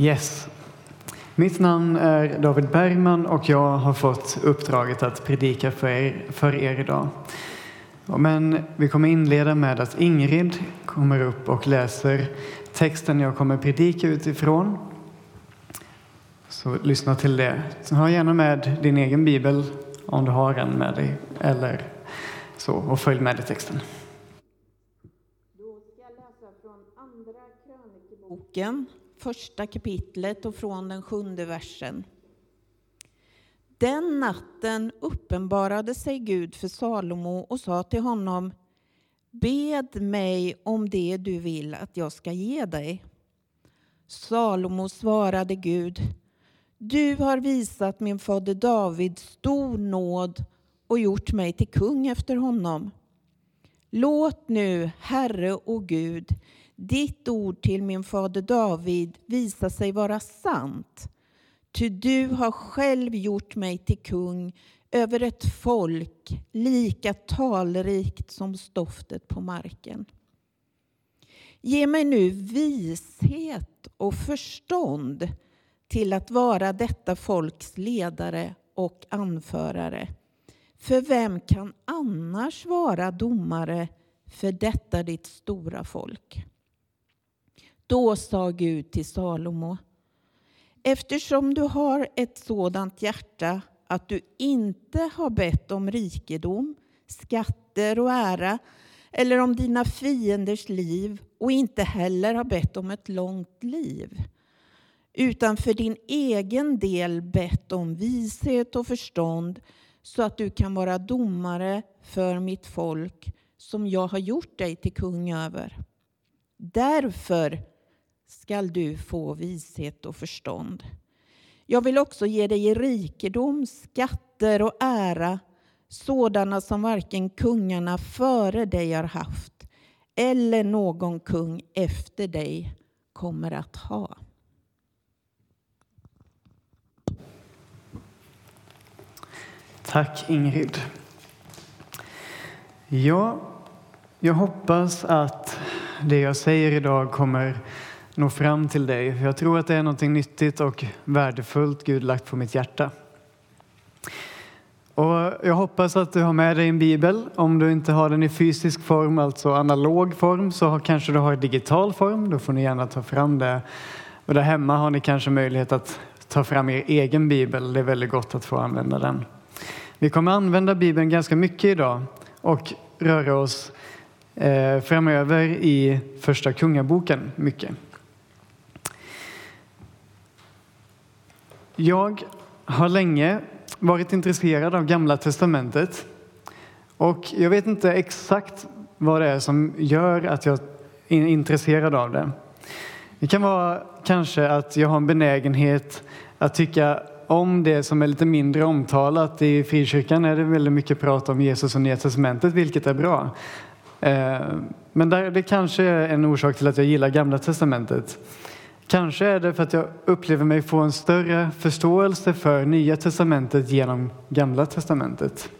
Yes. Mitt namn är David Bergman och jag har fått uppdraget att predika för er, för er idag. Men vi kommer inleda med att Ingrid kommer upp och läser texten jag kommer predika utifrån. Så lyssna till det. Så ha gärna med din egen bibel om du har en med dig eller så och följ med i texten. Då ska jag läsa från Andra krönikeboken, första kapitlet och från den sjunde versen. Den natten uppenbarade sig Gud för Salomo och sa till honom Bed mig om det du vill att jag ska ge dig. Salomo svarade Gud Du har visat min fader David stor nåd och gjort mig till kung efter honom. Låt nu, Herre och Gud, ditt ord till min fader David visa sig vara sant. Ty du har själv gjort mig till kung över ett folk lika talrikt som stoftet på marken. Ge mig nu vishet och förstånd till att vara detta folks ledare och anförare. För vem kan annars vara domare för detta ditt stora folk? Då sa Gud till Salomo Eftersom du har ett sådant hjärta att du inte har bett om rikedom, skatter och ära eller om dina fienders liv och inte heller har bett om ett långt liv utan för din egen del bett om vishet och förstånd så att du kan vara domare för mitt folk som jag har gjort dig till kung över. Därför skall du få vishet och förstånd. Jag vill också ge dig rikedom, skatter och ära, sådana som varken kungarna före dig har haft eller någon kung efter dig kommer att ha. Tack Ingrid. Ja, jag hoppas att det jag säger idag kommer nå fram till dig. Jag tror att det är något nyttigt och värdefullt Gud lagt på mitt hjärta. Och jag hoppas att du har med dig en bibel. Om du inte har den i fysisk form, alltså analog form, så kanske du har i digital form. Då får ni gärna ta fram det. Och där hemma har ni kanske möjlighet att ta fram er egen bibel. Det är väldigt gott att få använda den. Vi kommer använda Bibeln ganska mycket idag och röra oss eh, framöver i Första Kungaboken mycket. Jag har länge varit intresserad av Gamla testamentet och jag vet inte exakt vad det är som gör att jag är intresserad av det. Det kan vara kanske att jag har en benägenhet att tycka om det som är lite mindre omtalat. I frikyrkan är det väldigt mycket prat om Jesus och Nya Testamentet, vilket är bra. Eh, men det kanske är en orsak till att jag gillar Gamla Testamentet. Kanske är det för att jag upplever mig få en större förståelse för Nya Testamentet genom Gamla Testamentet.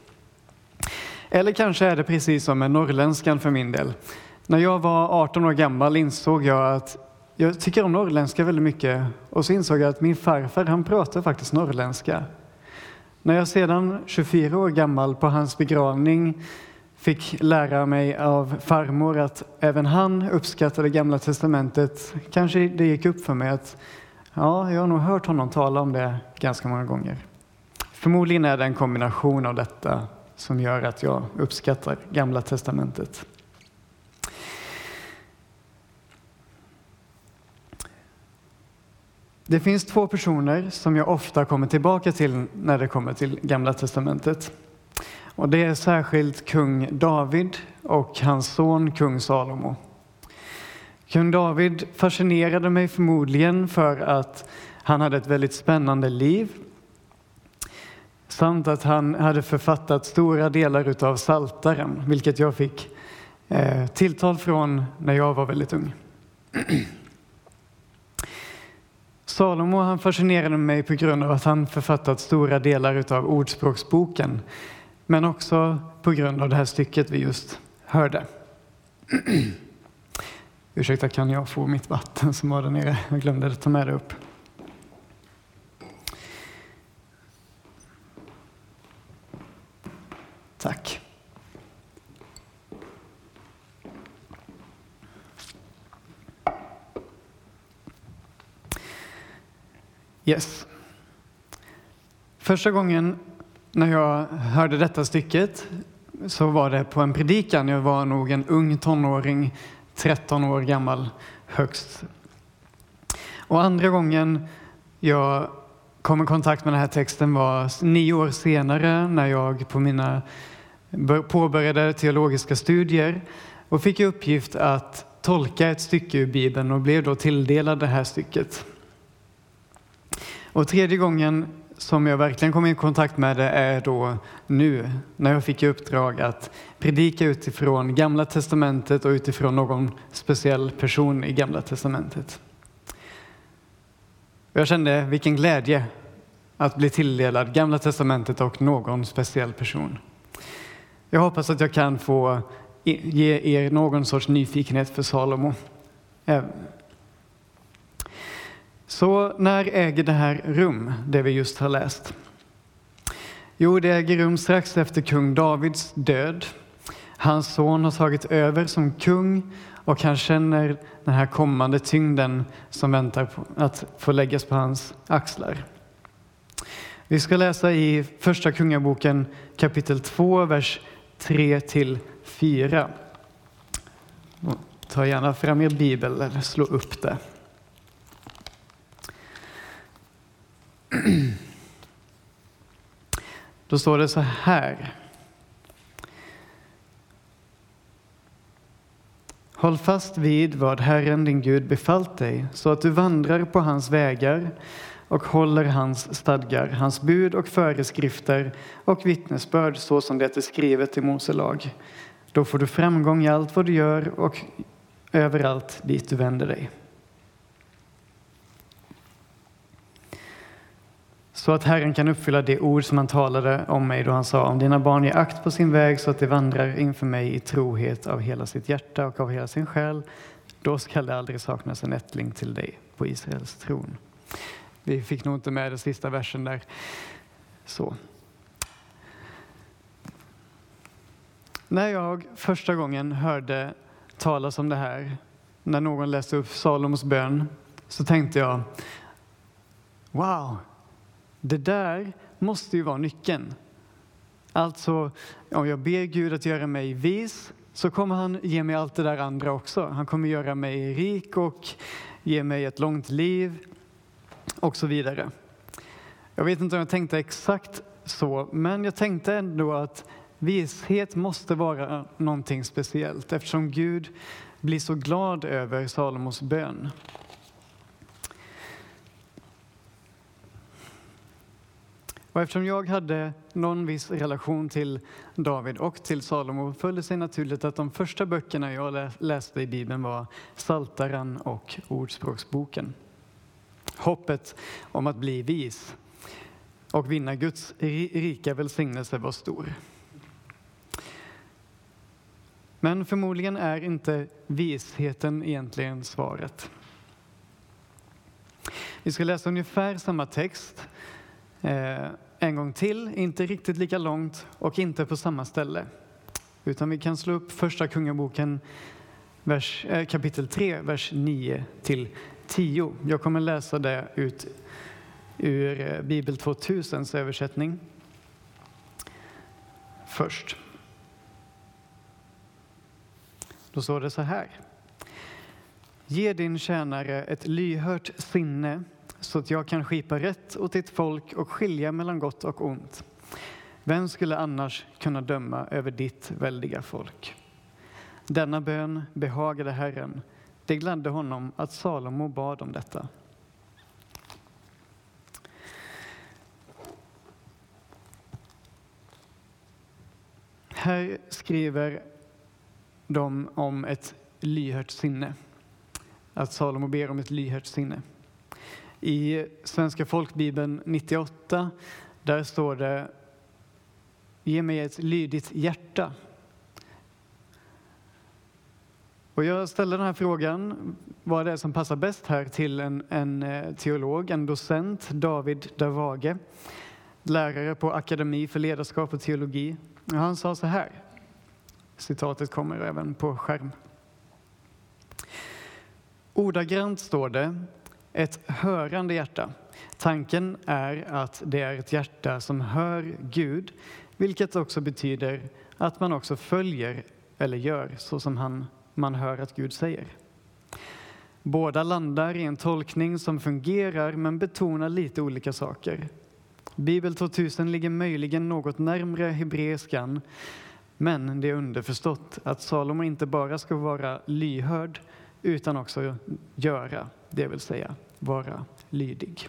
Eller kanske är det precis som med norrländskan för min del. När jag var 18 år gammal insåg jag att jag tycker om norrländska väldigt mycket och så insåg jag att min farfar han pratar faktiskt norrländska. När jag sedan 24 år gammal på hans begravning fick lära mig av farmor att även han uppskattade Gamla Testamentet kanske det gick upp för mig att ja, jag har nog hört honom tala om det ganska många gånger. Förmodligen är det en kombination av detta som gör att jag uppskattar Gamla Testamentet. Det finns två personer som jag ofta kommer tillbaka till när det kommer till Gamla testamentet. Och det är särskilt kung David och hans son kung Salomo. Kung David fascinerade mig förmodligen för att han hade ett väldigt spännande liv samt att han hade författat stora delar av Saltaren, vilket jag fick eh, tilltal från när jag var väldigt ung. Salomo han fascinerade mig på grund av att han författat stora delar av Ordspråksboken, men också på grund av det här stycket vi just hörde. Ursäkta, kan jag få mitt vatten som var där nere? Jag glömde att ta med det upp. Tack. Yes. Första gången när jag hörde detta stycket så var det på en predikan. Jag var nog en ung tonåring, 13 år gammal högst. Och andra gången jag kom i kontakt med den här texten var nio år senare när jag på mina påbörjade teologiska studier och fick i uppgift att tolka ett stycke ur Bibeln och blev då tilldelad det här stycket. Och tredje gången som jag verkligen kom i kontakt med det är då nu när jag fick i uppdrag att predika utifrån Gamla testamentet och utifrån någon speciell person i Gamla testamentet. Jag kände vilken glädje att bli tilldelad Gamla testamentet och någon speciell person. Jag hoppas att jag kan få ge er någon sorts nyfikenhet för Salomo. Så när äger det här rum, det vi just har läst? Jo, det äger rum strax efter kung Davids död. Hans son har tagit över som kung och han känner den här kommande tyngden som väntar på att få läggas på hans axlar. Vi ska läsa i Första Kungaboken kapitel 2, vers 3 till 4. Ta gärna fram er bibel eller slå upp det. Då står det så här. Håll fast vid vad Herren din Gud befallt dig så att du vandrar på hans vägar och håller hans stadgar, hans bud och föreskrifter och vittnesbörd så som det är skrivet i Mose lag. Då får du framgång i allt vad du gör och överallt dit du vänder dig. Så att Herren kan uppfylla det ord som han talade om mig då han sa om dina barn ger akt på sin väg så att de vandrar inför mig i trohet av hela sitt hjärta och av hela sin själ. Då skall det aldrig saknas en ättling till dig på Israels tron. Vi fick nog inte med den sista versen där. Så. När jag första gången hörde talas om det här, när någon läste upp Salomos bön, så tänkte jag Wow, det där måste ju vara nyckeln. Alltså, om jag ber Gud att göra mig vis så kommer han ge mig allt det där andra också. Han kommer göra mig rik och ge mig ett långt liv och så vidare. Jag vet inte om jag tänkte exakt så, men jag tänkte ändå att vishet måste vara någonting speciellt eftersom Gud blir så glad över Salomos bön. Och eftersom jag hade någon viss relation till David och till Salomo föll det sig naturligt att de första böckerna jag läste i Bibeln var Saltaren och Ordspråksboken. Hoppet om att bli vis och vinna Guds rika välsignelse var stor. Men förmodligen är inte visheten egentligen svaret. Vi ska läsa ungefär samma text eh, en gång till, inte riktigt lika långt och inte på samma ställe. Utan vi kan slå upp Första Kungaboken vers, eh, kapitel 3, vers 9 till 10. Jag kommer läsa det ut ur eh, Bibel 2000s översättning först. Då står det så här. Ge din tjänare ett lyhört sinne så att jag kan skipa rätt åt ditt folk och skilja mellan gott och ont. Vem skulle annars kunna döma över ditt väldiga folk? Denna bön behagade Herren. Det gladde honom att Salomo bad om detta. Här skriver de om ett lyhört sinne. Att Salomo ber om ett lyhört sinne. I Svenska folkbibeln 98 där står det Ge mig ett lydigt hjärta. Och jag ställer den här frågan, vad det är som passar bäst här till en, en eh, teolog, en docent, David Davage, lärare på Akademi för ledarskap och teologi. Och han sa så här, citatet kommer även på skärm. Ordagrant står det ett hörande hjärta. Tanken är att det är ett hjärta som hör Gud, vilket också betyder att man också följer eller gör så som han, man hör att Gud säger. Båda landar i en tolkning som fungerar men betonar lite olika saker. Bibel 2000 ligger möjligen något närmre hebreiskan men det är underförstått att Salomo inte bara ska vara lyhörd utan också göra, det vill säga vara lydig.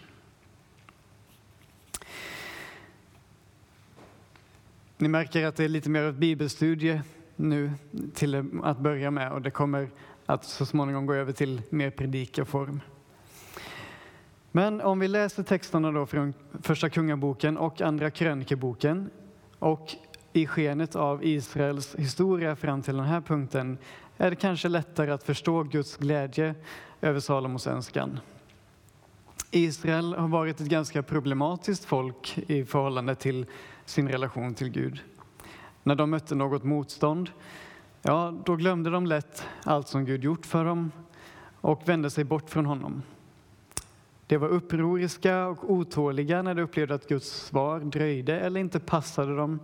Ni märker att det är lite mer av bibelstudie nu till att börja med och det kommer att så småningom gå över till mer predikaform. Men om vi läser texterna då från Första Kungaboken och Andra krönikeboken och i skenet av Israels historia fram till den här punkten är det kanske lättare att förstå Guds glädje över Salomos önskan. Israel har varit ett ganska problematiskt folk i förhållande till sin relation till Gud. När de mötte något motstånd, ja, då glömde de lätt allt som Gud gjort för dem och vände sig bort från honom. De var upproriska och otåliga när de upplevde att Guds svar dröjde eller inte passade dem.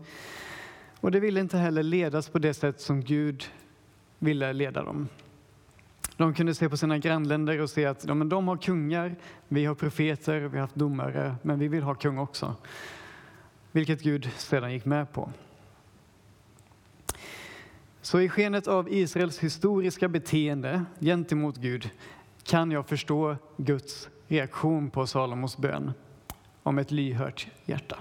Och de ville inte heller ledas på det sätt som Gud ville leda dem. De kunde se på sina grannländer och se att ja, men de har kungar, vi har profeter, vi har haft domare, men vi vill ha kung också. Vilket Gud sedan gick med på. Så i skenet av Israels historiska beteende gentemot Gud kan jag förstå Guds reaktion på Salomos bön om ett lyhört hjärta.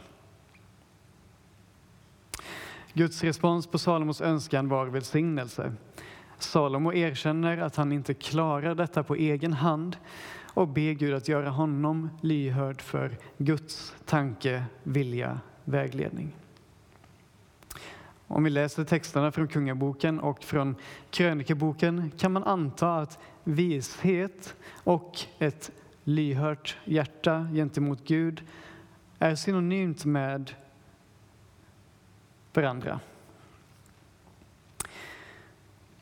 Guds respons på Salomos önskan var välsignelse. Salomo erkänner att han inte klarar detta på egen hand och ber Gud att göra honom lyhörd för Guds tanke, vilja, vägledning. Om vi läser texterna från Kungaboken och från Krönikeboken kan man anta att vishet och ett lyhört hjärta gentemot Gud är synonymt med varandra.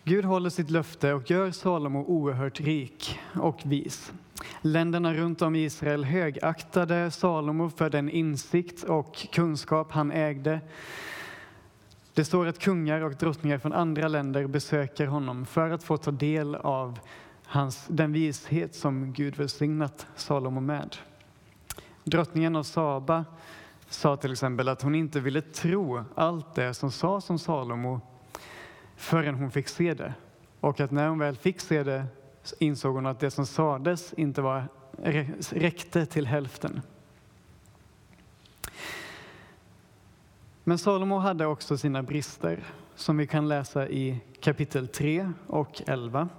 Gud håller sitt löfte och gör Salomo oerhört rik och vis. Länderna runt om Israel högaktade Salomo för den insikt och kunskap han ägde. Det står att kungar och drottningar från andra länder besöker honom för att få ta del av hans, den vishet som Gud välsignat Salomo med. Drottningen av Saba sa till exempel att hon inte ville tro allt det som sades om Salomo förrän hon fick se det. Och att när hon väl fick se det insåg hon att det som sades inte var, räckte till hälften. Men Salomo hade också sina brister som vi kan läsa i kapitel 3 och 11.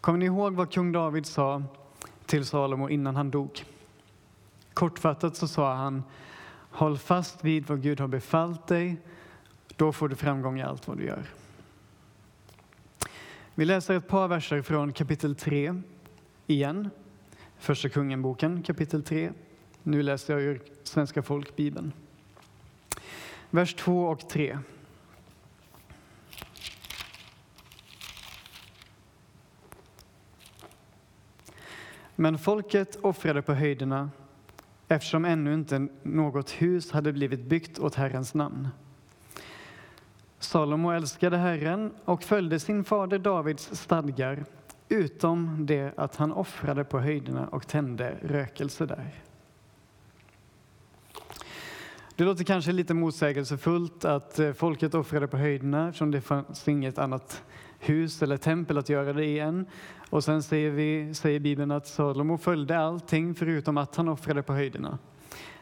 Kommer ni ihåg vad kung David sa till Salomo innan han dog? Kortfattat så sa han Håll fast vid vad Gud har befallt dig, då får du framgång i allt vad du gör. Vi läser ett par verser från kapitel 3 igen. Första Kungenboken kapitel 3. Nu läser jag ur Svenska folkbibeln. Vers 2 och 3. Men folket offrade på höjderna eftersom ännu inte något hus hade blivit byggt åt Herrens namn. Salomo älskade Herren och följde sin fader Davids stadgar utom det att han offrade på höjderna och tände rökelse där. Det låter kanske lite motsägelsefullt att eh, folket offrade på höjderna eftersom det fanns inget annat hus eller tempel att göra det i än. Och sen säger, vi, säger Bibeln att Salomo följde allting förutom att han offrade på höjderna.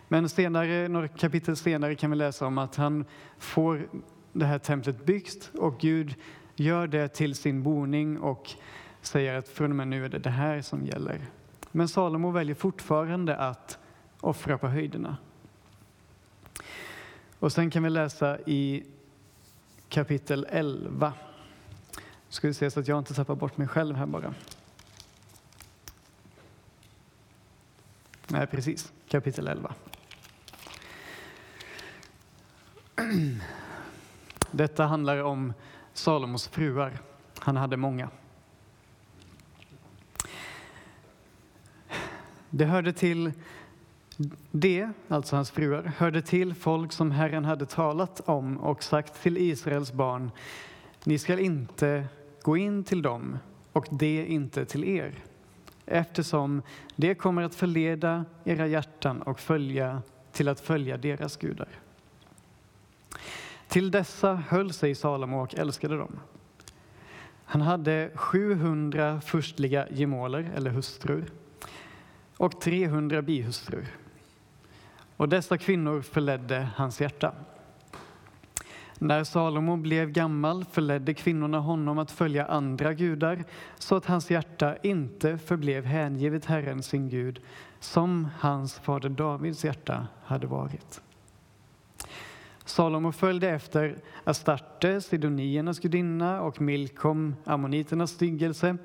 Men senare, några kapitel senare kan vi läsa om att han får det här templet byggs och Gud gör det till sin boning och säger att från och med nu är det det här som gäller. Men Salomo väljer fortfarande att offra på höjderna. Och sen kan vi läsa i kapitel 11. Ska vi se så att jag inte tappar bort mig själv här bara. Nej, precis. Kapitel 11. Detta handlar om Salomos fruar. Han hade många. Det hörde till det, alltså hans fruar, hörde till folk som Herren hade talat om och sagt till Israels barn, ni skall inte gå in till dem och det inte till er, eftersom det kommer att förleda era hjärtan och följa till att följa deras gudar. Till dessa höll sig Salomo och älskade dem. Han hade 700 förstliga gemåler eller hustrur och 300 bihustrur. Och dessa kvinnor förledde hans hjärta. När Salomo blev gammal förledde kvinnorna honom att följa andra gudar så att hans hjärta inte förblev hängivet Herren sin Gud som hans fader Davids hjärta hade varit. Salomo följde efter Astarte, sidoniernas gudinna, och Milkom, ammoniternas styggelse.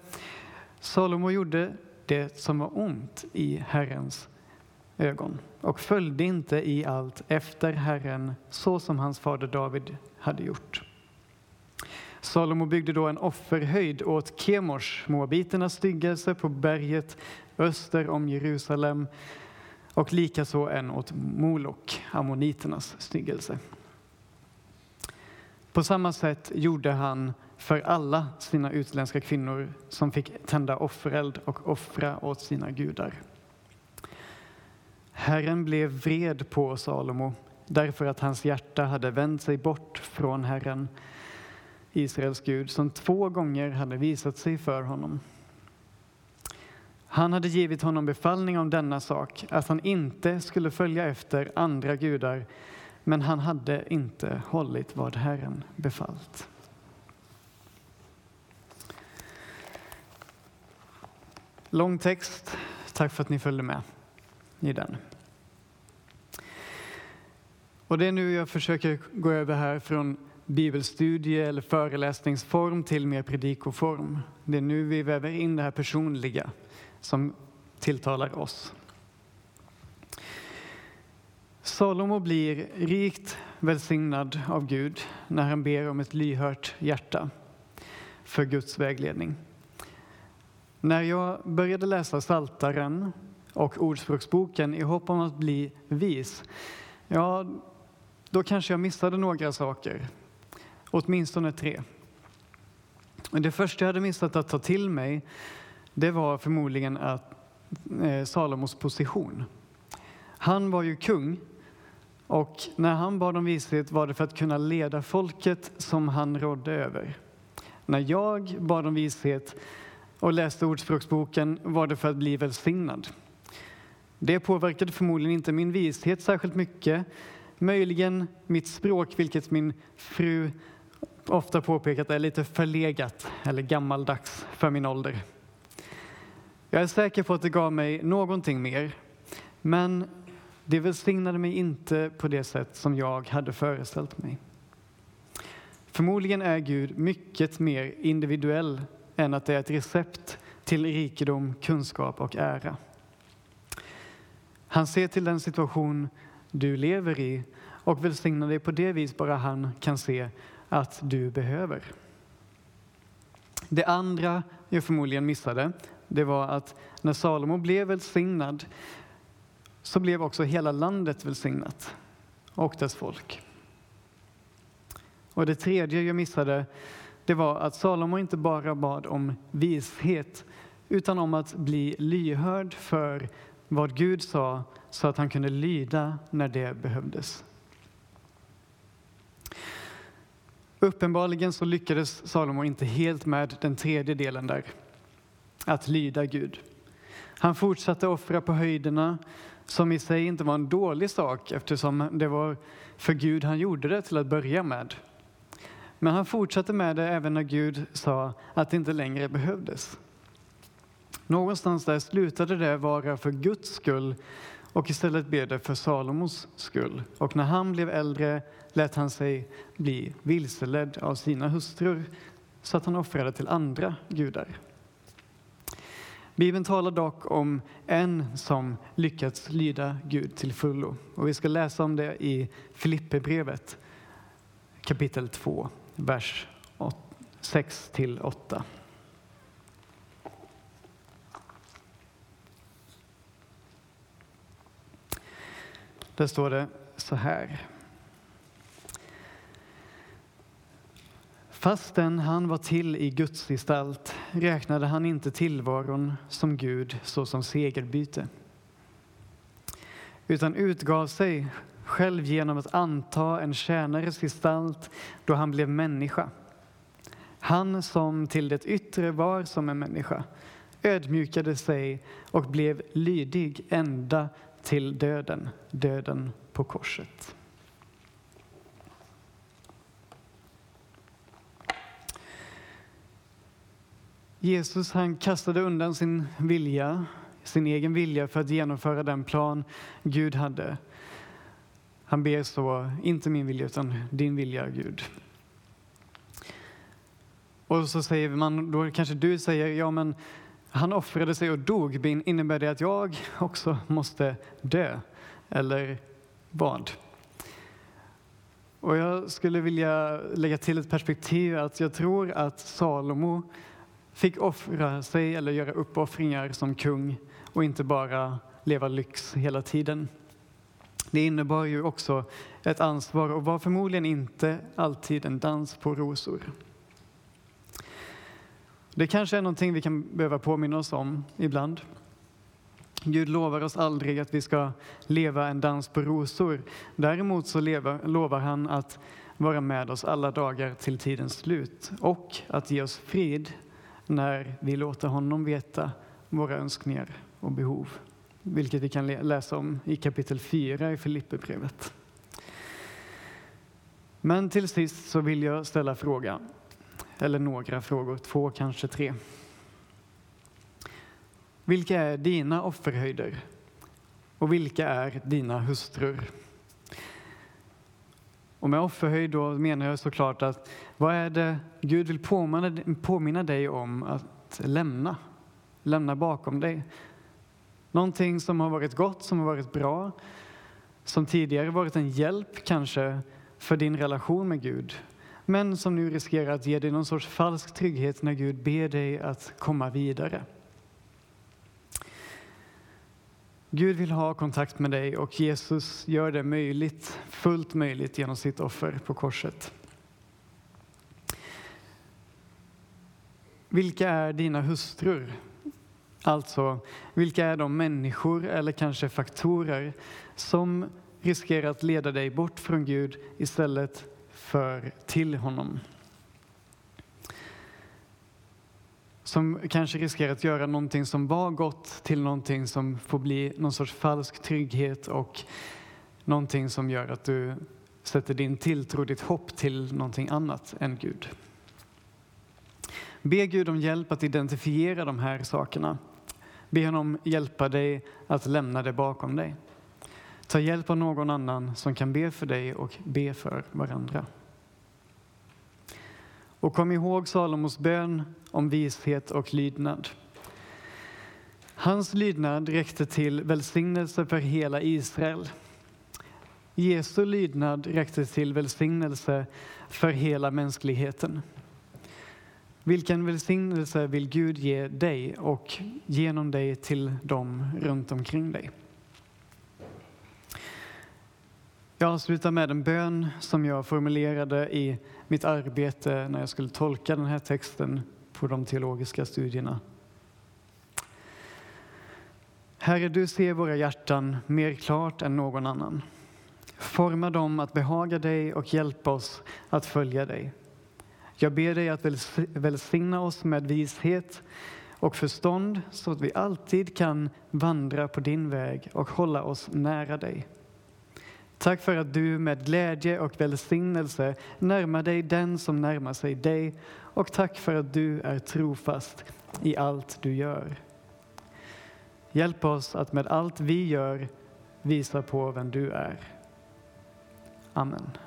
Salomo gjorde det som var ont i Herrens ögon och följde inte i allt efter Herren så som hans fader David hade gjort. Salomo byggde då en offerhöjd åt Kemors, moabiternas styggelse, på berget öster om Jerusalem och likaså en åt Molok, ammoniternas styggelse. På samma sätt gjorde han för alla sina utländska kvinnor som fick tända offereld och offra åt sina gudar. Herren blev vred på Salomo därför att hans hjärta hade vänt sig bort från Herren, Israels Gud, som två gånger hade visat sig för honom. Han hade givit honom befallning om denna sak, att han inte skulle följa efter andra gudar, men han hade inte hållit vad Herren befallt. Lång text. Tack för att ni följde med i den. Och det är nu jag försöker gå över här från bibelstudie eller föreläsningsform till mer predikoform. Det är nu vi väver in det här personliga som tilltalar oss. Salomo blir rikt välsignad av Gud när han ber om ett lyhört hjärta för Guds vägledning. När jag började läsa Saltaren och Ordspråksboken i hopp om att bli vis, ja, då kanske jag missade några saker. Åtminstone tre. Det första jag hade missat att ta till mig, det var förmodligen att eh, Salomos position. Han var ju kung och när han bad om vishet var det för att kunna leda folket som han rådde över. När jag bad om vishet och läste Ordspråksboken var det för att bli välsignad. Det påverkade förmodligen inte min vishet särskilt mycket. Möjligen mitt språk, vilket min fru ofta påpekat är lite förlegat eller gammaldags för min ålder. Jag är säker på att det gav mig någonting mer, men det välsignade mig inte på det sätt som jag hade föreställt mig. Förmodligen är Gud mycket mer individuell än att det är ett recept till rikedom, kunskap och ära. Han ser till den situation du lever i och välsignar dig på det vis bara han kan se att du behöver. Det andra jag förmodligen missade, det var att när Salomo blev välsignad så blev också hela landet välsignat och dess folk. Och det tredje jag missade, det var att Salomo inte bara bad om vishet utan om att bli lyhörd för vad Gud sa så att han kunde lyda när det behövdes. Uppenbarligen så lyckades Salomo inte helt med den tredje delen där, att lyda Gud. Han fortsatte offra på höjderna, som i sig inte var en dålig sak eftersom det var för Gud han gjorde det till att börja med. Men han fortsatte med det även när Gud sa att det inte längre behövdes. Någonstans där slutade det vara för Guds skull och istället blev det för Salomos skull. Och när han blev äldre lät han sig bli vilseledd av sina hustrur så att han offrade till andra gudar. Bibeln talar dock om en som lyckats lyda Gud till fullo. Och vi ska läsa om det i Filipperbrevet kapitel 2, vers 6-8. Där står det så här. Fastän han var till i Guds gestalt räknade han inte tillvaron som Gud såsom segerbyte utan utgav sig själv genom att anta en tjänares gestalt då han blev människa. Han som till det yttre var som en människa ödmjukade sig och blev lydig ända till döden, döden på korset. Jesus han kastade undan sin vilja, sin egen vilja för att genomföra den plan Gud hade. Han ber så, inte min vilja utan din vilja Gud. Och så säger man, då kanske du säger, ja men han offrade sig och dog, innebär det att jag också måste dö? Eller vad? Och jag skulle vilja lägga till ett perspektiv att jag tror att Salomo fick offra sig eller göra uppoffringar som kung och inte bara leva lyx hela tiden. Det innebar ju också ett ansvar och var förmodligen inte alltid en dans på rosor. Det kanske är någonting vi kan behöva påminna oss om ibland. Gud lovar oss aldrig att vi ska leva en dans på rosor. Däremot så lovar han att vara med oss alla dagar till tidens slut och att ge oss frid när vi låter honom veta våra önskningar och behov. Vilket vi kan läsa om i kapitel 4 i Filipperbrevet. Men till sist så vill jag ställa frågan, eller några frågor, två kanske tre. Vilka är dina offerhöjder? Och vilka är dina hustrur? Och med offerhöjd då menar jag såklart att vad är det Gud vill påminna, påminna dig om att lämna? Lämna bakom dig. Någonting som har varit gott, som har varit bra, som tidigare varit en hjälp kanske för din relation med Gud, men som nu riskerar att ge dig någon sorts falsk trygghet när Gud ber dig att komma vidare. Gud vill ha kontakt med dig och Jesus gör det möjligt, fullt möjligt genom sitt offer på korset. Vilka är dina hustrur? Alltså, vilka är de människor eller kanske faktorer som riskerar att leda dig bort från Gud istället för till honom? som kanske riskerar att göra någonting som var gott till någonting som får bli någon sorts falsk trygghet och någonting som gör att du sätter din tilltro, ditt hopp till någonting annat än Gud. Be Gud om hjälp att identifiera de här sakerna. Be honom hjälpa dig att lämna det bakom dig. Ta hjälp av någon annan som kan be för dig och be för varandra. Och kom ihåg Salomos bön om vishet och lydnad. Hans lydnad räckte till välsignelse för hela Israel. Jesu lydnad räckte till välsignelse för hela mänskligheten. Vilken välsignelse vill Gud ge dig och genom dig till dem runt omkring dig? Jag avslutar med en bön som jag formulerade i mitt arbete när jag skulle tolka den här texten på de teologiska studierna. Herre, du ser våra hjärtan mer klart än någon annan. Forma dem att behaga dig och hjälpa oss att följa dig. Jag ber dig att välsigna oss med vishet och förstånd så att vi alltid kan vandra på din väg och hålla oss nära dig. Tack för att du med glädje och välsignelse närmar dig den som närmar sig dig och tack för att du är trofast i allt du gör. Hjälp oss att med allt vi gör visa på vem du är. Amen.